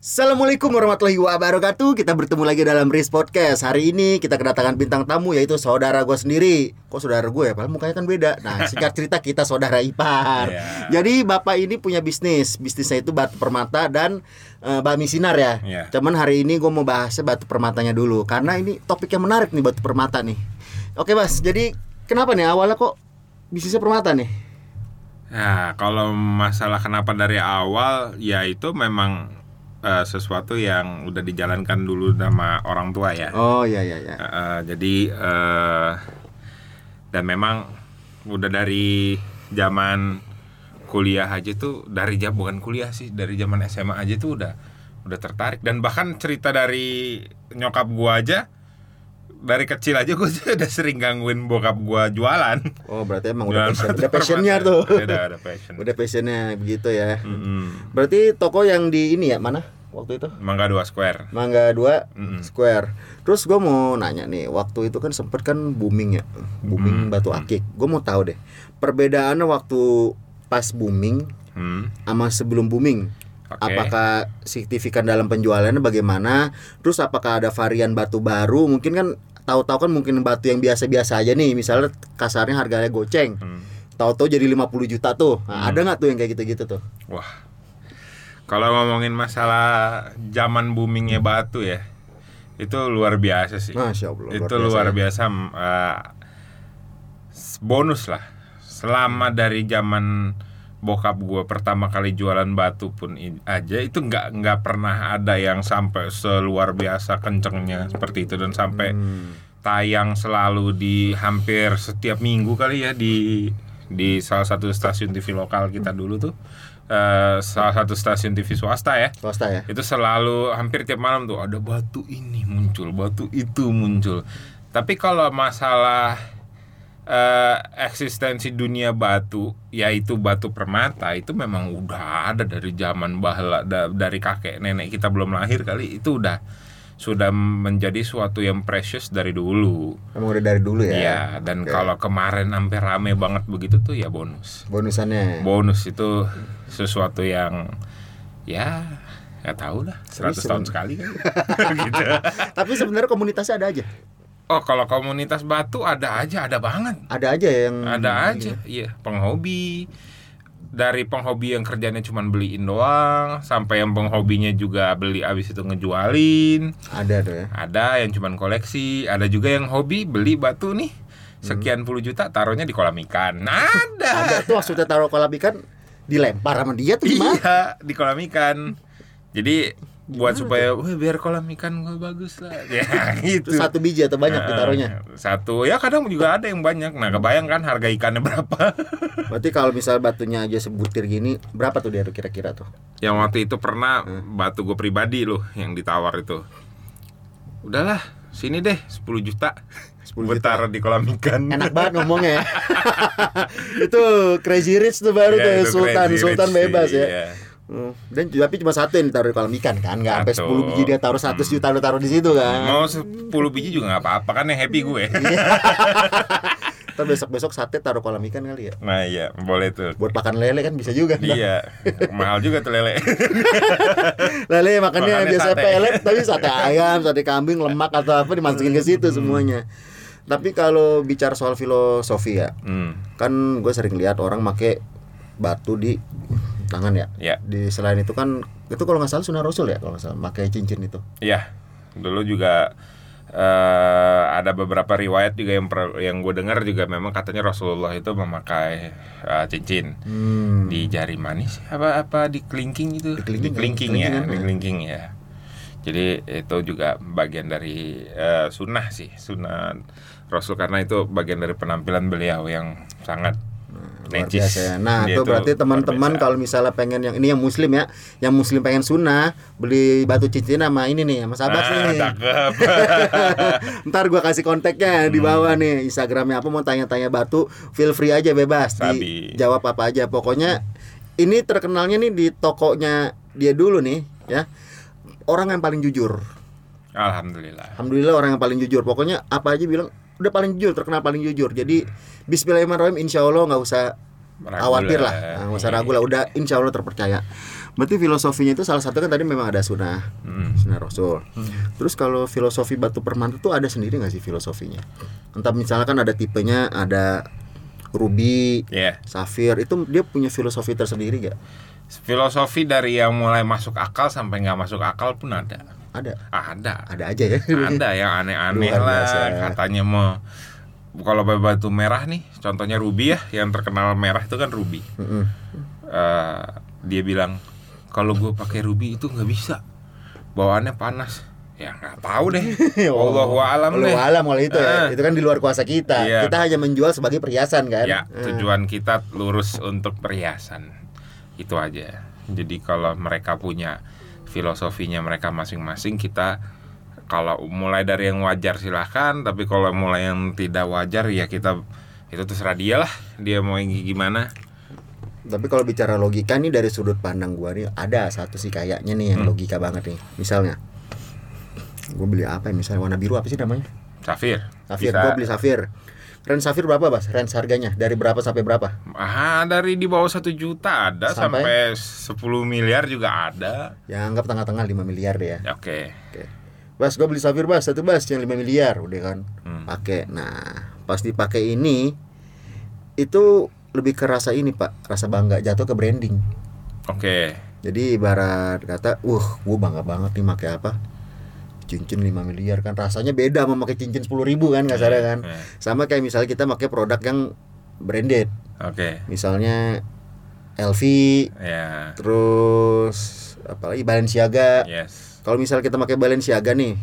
Assalamualaikum warahmatullahi wabarakatuh. Kita bertemu lagi dalam Riz Podcast. Hari ini kita kedatangan bintang tamu yaitu saudara gue sendiri. Kok saudara gue ya? Padahal mukanya kan beda. Nah singkat cerita kita saudara ipar. Iya. Jadi bapak ini punya bisnis. Bisnisnya itu batu permata dan uh, bakmi sinar ya. Iya. Cuman hari ini gue mau bahasnya batu permatanya dulu. Karena ini topiknya menarik nih batu permata nih. Oke mas, jadi kenapa nih awalnya kok bisnisnya permata nih? Nah, kalau masalah kenapa dari awal, ya itu memang eh, sesuatu yang udah dijalankan dulu sama orang tua ya. Oh iya iya iya Eh, eh, jadi eh, dan memang udah dari zaman kuliah aja tuh dari jam bukan kuliah sih dari zaman SMA aja tuh udah udah tertarik dan bahkan cerita dari nyokap gua aja dari kecil aja gua udah sering gangguin bokap gua jualan. Oh berarti emang udah Jualan passion, batu udah passionnya permata. tuh Udah ada passion. Udah passionnya begitu ya Mm-mm. Berarti toko yang di ini ya mana waktu itu? Mangga 2 Square. Mangga 2 Mm-mm. Square. Terus gue mau nanya nih, waktu itu kan sempet kan booming ya, booming Mm. batu akik. Gue mau tahu deh, perbedaannya waktu pas booming Hmm. sama sebelum booming. Oke. Apakah signifikan dalam penjualannya bagaimana? Terus apakah ada varian batu baru? Mungkin kan tahu-tahu kan mungkin batu yang biasa-biasa aja nih, misalnya kasarnya harganya goceng. Hmm. Tahu-tahu jadi 50 juta tuh. Nah, Ada nggak tuh yang kayak gitu-gitu tuh? Wah. Kalau ngomongin masalah zaman boomingnya batu ya, itu luar biasa sih. Masya Allah. itu biasa luar ya. biasa s- bonus lah. Selama dari zaman bokap gue pertama kali jualan batu pun aja itu nggak nggak pernah ada yang sampai seluar biasa kencengnya seperti itu dan sampai Hmm. tayang selalu di hampir setiap minggu kali ya di di salah satu stasiun TV lokal kita dulu tuh eh, salah satu stasiun TV swasta ya Swasta ya? itu selalu hampir tiap malam tuh ada batu ini muncul batu itu muncul tapi kalau masalah eh, eksistensi dunia batu yaitu batu permata itu memang udah ada dari zaman bahla da- dari kakek nenek kita belum lahir kali itu udah sudah menjadi suatu yang precious dari dulu Emang udah dari dulu ya? Iya, dan Oke. kalau kemarin hampir rame banget begitu tuh ya bonus. Bonusannya. Bonus itu sesuatu yang ya nggak tahu lah, 100 tahun sekali kan. gitu. Tapi sebenarnya komunitasnya ada aja. Oh, kalau komunitas batu ada aja, ada banget. Ada aja yang Ada aja, iya, penghobi. Dari penghobi yang kerjanya cuma beliin doang, sampai yang penghobinya juga beli abis itu ngejualin. Ada tuh ya. Ada yang cuma koleksi, ada juga yang hobi beli batu nih sekian puluh juta taruhnya di kolam ikan. Ada. Ada tuh maksudnya taruh kolam ikan dilempar sama dia tuh gimana? Iya, di kolam ikan. Jadi buat supaya wah biar kolam ikan gue bagus lah. Ya gitu. Itu satu biji atau banyak Nah, ditaruhnya? Satu, ya kadang juga ada yang banyak. Nah, kebayang kan harga ikannya berapa? Berarti kalau misal batunya aja sebutir gini, berapa tuh dia tuh kira-kira tuh? yang waktu itu pernah batu gue pribadi loh yang ditawar itu. Udahlah, sini deh 10 juta. 10 Gue juta. di kolam ikan. Enak banget ngomongnya ya. itu crazy rich tuh baru Iya, tuh itu sultan, sultan rich bebas sih, ya. iya. Hmm. Dan tapi cuma satu yang ditaruh di kolam ikan kan, nggak sampai Satu. 10 biji dia taruh 100 juta lu taruh di situ kan. Mau 10 biji juga nggak apa-apa kan yang happy gue. Ntar besok-besok sate taruh kolam ikan kali ya. nah iya, boleh tuh. Buat makan lele kan bisa juga. Iya, mahal juga tuh lele. Lele makannya Makannya biasa sate. pelet tapi sate ayam, sate kambing, lemak atau apa dimasukin ke situ semuanya. Tapi kalau bicara soal filosofi ya, Hmm, kan gue sering lihat orang make batu di tangan ya. ya, Di selain itu kan itu kalau nggak salah sunnah rasul ya kalau nggak salah pakai cincin itu. iya. Dulu juga eh, ada beberapa riwayat juga yang per- yang gue dengar juga memang katanya Rasulullah itu memakai eh, cincin Hmm. di jari manis apa apa di kelingking itu Di kelingking, kelingking kelingking ya kan, di ya. kelingking ya jadi itu juga bagian dari eh, sunnah sih sunnah Rasul karena itu bagian dari penampilan beliau yang sangat Luar necis biasa. Ya. Nah, Dia itu berarti teman-teman kalau misalnya pengen yang ini yang muslim ya, yang muslim pengen sunnah, beli batu cincin sama ini nih, sama sahabat Ah, nih. Ntar gua kasih kontaknya di bawah nih Instagramnya. Apa mau tanya-tanya batu Feel free aja bebas. Sabi. Dijawab apa aja. Pokoknya ini terkenalnya nih di tokonya dia dulu nih ya. Orang yang paling jujur. Alhamdulillah. Alhamdulillah orang yang paling jujur. Pokoknya apa aja bilang udah paling jujur terkenal paling jujur Jadi Bismillahirrahmanirrahim Insya Allah nggak usah Ragu khawatir lah. Nggak usah ragu lah Udah insya Allah terpercaya Berarti filosofinya itu salah satu kan tadi memang ada sunnah, Hmm. sunnah rasul. Terus kalau filosofi batu permata tuh ada sendiri nggak sih filosofinya? Entah misalkan ada tipenya, ada ruby, Ya, safir, itu dia punya filosofi tersendiri gak? filosofi dari yang mulai masuk akal sampai nggak masuk akal pun ada. Ada, Ada. ada aja ya. ada yang aneh-aneh lah biasa. katanya mau kalau batu merah nih contohnya ruby ya yang terkenal merah itu kan ruby Mm-mm. Eh, dia bilang kalau gue pakai ruby itu nggak bisa bawaannya panas ya nggak tahu deh Allahu alam deh alam kalau itu ya. Ah. Itu kan di luar kuasa kita. Iya. Kita hanya menjual sebagai perhiasan kan. ya Ah. tujuan kita lurus untuk perhiasan itu aja jadi kalau mereka punya filosofinya mereka masing-masing kita kalau mulai dari yang wajar silahkan tapi kalau mulai yang tidak wajar ya kita itu terserah dia lah dia mau yang gimana Tapi kalau bicara logika nih dari sudut pandang gua nih ada satu sih kayaknya nih yang Hmm. logika banget nih. Misalnya gua beli apa ya misalnya warna biru apa sih namanya? Safir Safir. Gua beli safir. Range safir berapa, Bas? Range harganya dari berapa sampai berapa? ah dari di bawah satu juta ada Sampai? sampai, 10 miliar juga ada Ya anggap tengah-tengah 5 miliar deh ya. Ya, oke Oke. Bas, gua beli safir, Bas. Satu Bas yang 5 miliar udah kan. Hmm. Pakai. Nah, pas dipakai ini itu lebih kerasa ini, Pak. Rasa bangga jatuh ke branding. oke Jadi ibarat kata, "Uh, gua bangga banget nih pakai apa?" Cincin 5 miliar kan rasanya beda sama pakai cincin 10 ribu kan nggak sadar kan. Eh, Sama kayak misalnya kita pakai produk yang branded. oke Misalnya LV, ya terus apalagi Balenciaga. yes Kalau misal kita pakai Balenciaga nih,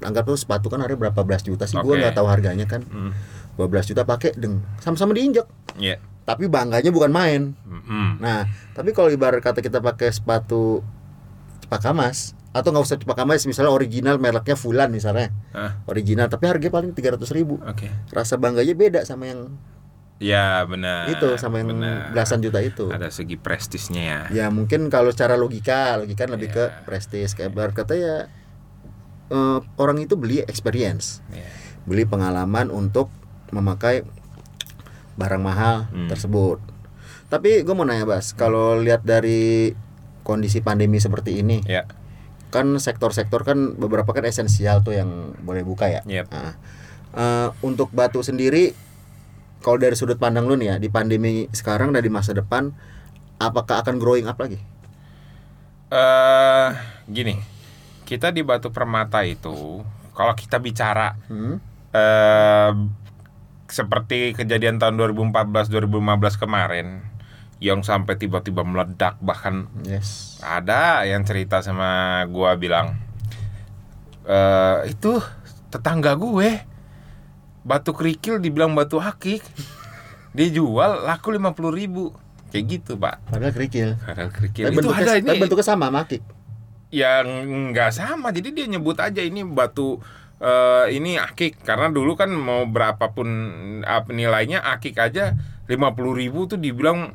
anggap tuh sepatu kan harganya berapa belas juta sih, gua Oke. nggak tahu harganya kan. Hmm. 12 juta pakai deng, sama-sama diinjek. ya Tapi bangganya bukan main. Mm-mm. Nah, tapi kalau ibarat kata kita pakai sepatu Cepaka Mas atau nggak usah Cepaka Mas, misalnya original mereknya Fulan misalnya, Ah, original tapi harganya paling 300 ribu. oke Rasa bangganya beda sama yang Ya benar. itu, sama yang benar. belasan juta itu. Ada segi prestisnya ya. Ya mungkin kalau secara logika, logika kan lebih ke Iya. prestis. Kayak ibarat kata ya eh, orang itu beli experience, Ya. beli pengalaman untuk memakai barang mahal Hmm. tersebut. Tapi gue mau nanya Bas, kalau lihat dari kondisi pandemi seperti ini, Ya. kan sektor-sektor kan beberapa kan esensial tuh yang boleh buka ya. Yep. Nah, eh, untuk batu sendiri, kalau dari sudut pandang lu nih ya di pandemi sekarang dan di masa depan, apakah akan growing up lagi? Eh, gini, kita di Batu Permata itu, kalau kita bicara Hmm? eh seperti kejadian tahun 2014-2015 kemarin, yang sampai tiba-tiba meledak bahkan Yes. ada yang cerita sama gua bilang eh itu tetangga gue batu kerikil dibilang batu akik dijual laku 50.000 ribu kayak gitu pak Padahal kerikil. karena kerikil Tapi itu bentuknya, ada tapi ini bentuknya sama makik. yang nggak sama jadi dia nyebut aja ini batu eh, ini akik karena dulu kan mau berapapun apa nilainya akik aja 50.000 ribu tuh dibilang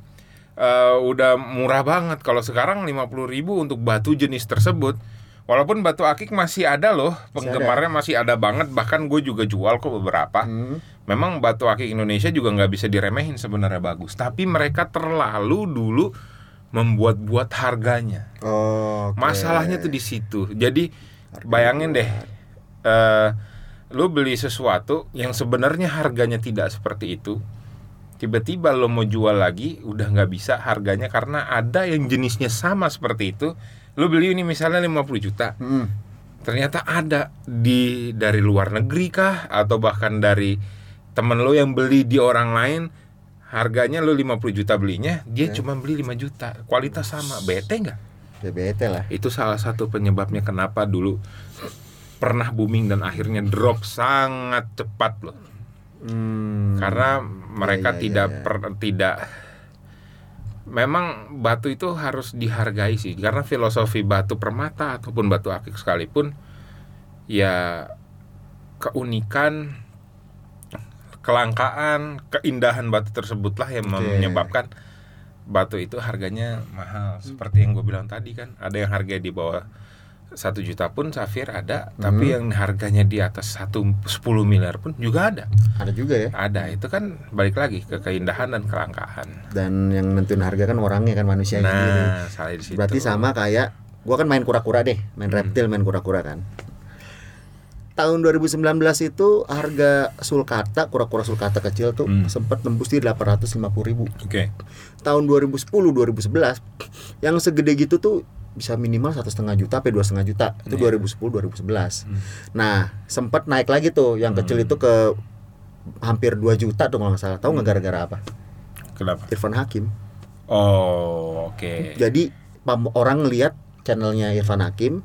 eh, udah murah banget. Kalau sekarang 50.000 ribu untuk batu jenis tersebut. Walaupun batu akik masih ada loh penggemarnya masih ada banget. Bahkan gue juga jual kok beberapa. Hmm. memang batu akik Indonesia juga nggak bisa diremehin sebenarnya bagus. Tapi mereka terlalu dulu membuat-buat harganya. Oke. Masalahnya tuh di situ. Jadi bayangin deh, eh lu beli sesuatu yang sebenarnya harganya tidak seperti itu, tiba-tiba lo mau jual lagi, udah nggak bisa harganya karena ada yang jenisnya sama seperti itu. Lu beli ini misalnya 50 juta, Hmm. ternyata ada di dari luar negeri kah? Atau bahkan dari temen lo yang beli di orang lain harganya lo 50 juta belinya dia cuma beli 5 juta. Kualitas sama. Bete nggak? Ya bete lah. itu salah satu penyebabnya kenapa dulu pernah booming dan akhirnya drop sangat cepat loh Hmm. karena mereka iya, tidak iya. per- tidak memang batu itu harus dihargai sih karena filosofi batu permata ataupun batu akik sekalipun ya keunikan kelangkaan keindahan batu tersebutlah yang Oke. menyebabkan batu itu harganya mahal seperti yang gue bilang tadi kan ada yang harga di bawah satu juta pun safir ada, tapi yang harganya di atas satu sepuluh miliar pun juga ada. Ada juga ya. Ada itu kan balik lagi ke keindahan dan kelangkaan. Dan yang nentuin harga kan orangnya kan manusia sendiri. Nah, salah di situ. Berarti sama kayak gua kan main kura-kura deh, main Hmm. reptil, main kura-kura kan. Tahun 2019 itu harga sulcata, kura-kura sulcata kecil tuh Hmm. sempat tembus di 850.000 ribu. Oke. Tahun 2010 2011 yang segede gitu tuh bisa minimal satu setengah juta sampai dua setengah juta itu Iya. 2010 2011 Hmm. nah sempat naik lagi tuh yang kecil itu ke hampir 2 juta tuh kalau nggak salah tahu Hmm. nggak gara-gara apa Kenapa? Irfan Hakim Oh, oke. jadi pam- orang ngelihat channelnya Irfan Hakim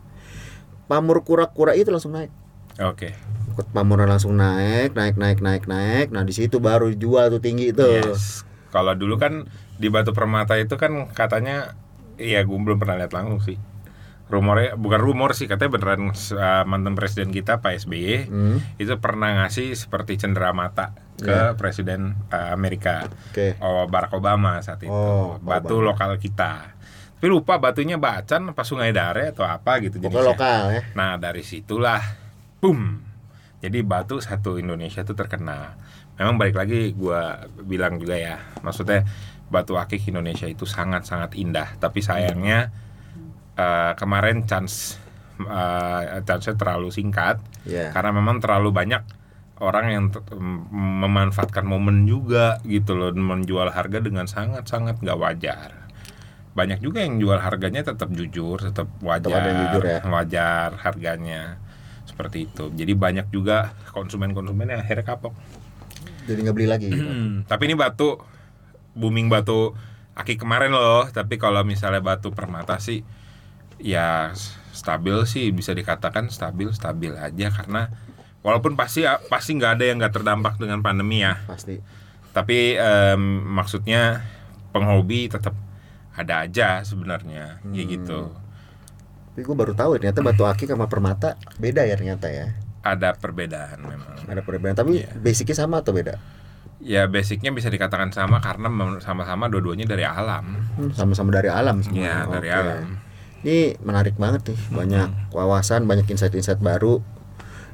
pamor kura-kura itu langsung naik Oke. pamornya langsung naik naik naik naik naik nah di situ baru jual tuh tinggi itu Yes. Kalau dulu kan di Batu Permata itu kan katanya Iya, gue belum pernah lihat langsung sih. Rumornya bukan rumor sih, katanya beneran uh, mantan presiden kita Pak SBY Hmm, itu pernah ngasih seperti cenderamata ke Ya. presiden uh, Amerika, oke oh, Barack Obama saat itu, Oh, batu Obama. lokal kita. Tapi lupa batunya Bacan apa Sungai Dare atau apa gitu jenisnya. lokal ya Nah dari situlah, boom. Jadi batu satu Indonesia itu terkenal. Memang balik lagi gua bilang juga ya, maksudnya batu akik Indonesia itu sangat-sangat indah. Tapi sayangnya eh, kemarin chance eh, chance terlalu singkat. Ya karena memang terlalu banyak orang yang memanfaatkan momen juga gitu loh. Menjual harga dengan sangat-sangat nggak wajar. Banyak juga yang jual harganya tetap jujur tetap wajar. Yang jujur ya. wajar harganya. Seperti itu. Jadi banyak juga konsumen-konsumen yang akhirnya kapok. Jadi nggak beli lagi gitu. tapi ini batu booming batu aki kemarin loh. Tapi kalau misalnya batu permata sih ya stabil sih bisa dikatakan stabil stabil aja. Karena walaupun pasti pasti nggak ada yang nggak terdampak dengan pandemi ya. Pasti. Tapi em, maksudnya penghobi tetap ada aja sebenarnya. Ya Hmm. gitu. Tapi gue baru tahu ya, ternyata batu akik sama permata beda ya ternyata ya. Ada perbedaan memang. Ada perbedaan tapi Iya. basicnya sama atau beda ya basicnya bisa dikatakan sama karena sama-sama dua-duanya dari alam. Hmm, sama-sama dari alam semua. Ya dari Oke. alam. Ini menarik banget nih banyak wawasan banyak insight-insight baru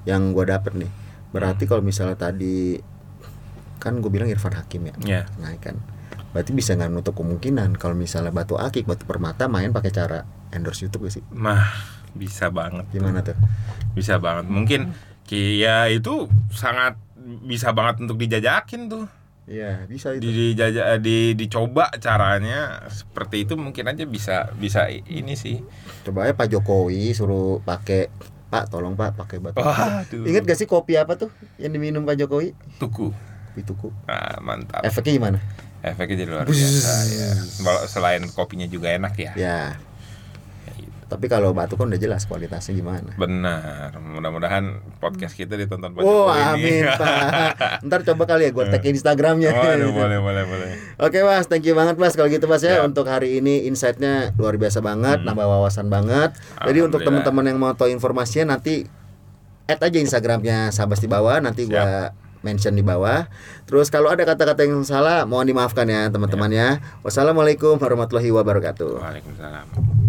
yang gue dapet nih. Berarti kalau misalnya tadi kan gue bilang Irfan Hakim ya ya naik kan? Berarti bisa nggak nutup kemungkinan kalau misalnya batu akik batu permata main pakai cara endorse YouTube gak sih? Mah bisa banget gimana tuh? Bisa banget. Mungkin ki- ya itu sangat bisa banget untuk dijajakin tuh. Iya bisa di itu dijajak di dicoba caranya seperti itu mungkin aja bisa bisa ini sih. Coba aja Pak Jokowi suruh pakai Pak tolong Pak pakai batu. Waduh. ingat gak sih kopi apa tuh yang diminum Pak Jokowi? Tuku. Kopi tuku. Ah, mantap. Efeknya gimana? Efeknya jadi luar biasa ya. Selain kopinya juga enak ya. Ya tapi kalau batu kan udah jelas kualitasnya gimana. Benar. Mudah-mudahan podcast kita ditonton Pak Oh Jokowi amin. Pak. Ntar coba kali ya gue tag Instagramnya. Waduh, boleh boleh boleh. Oke mas, thank you banget mas. Kalau gitu mas ya Ya. Untuk hari ini insightnya luar biasa banget Nambah wawasan banget. Jadi untuk Hmm. Teman-teman yang mau tahu informasinya nanti Add aja Instagramnya Sabas di bawah Nanti gua mention di bawah. Terus kalau ada kata-kata yang salah Mohon dimaafkan ya teman-teman ya. Wassalamualaikum warahmatullahi wabarakatuh. Waalaikumsalam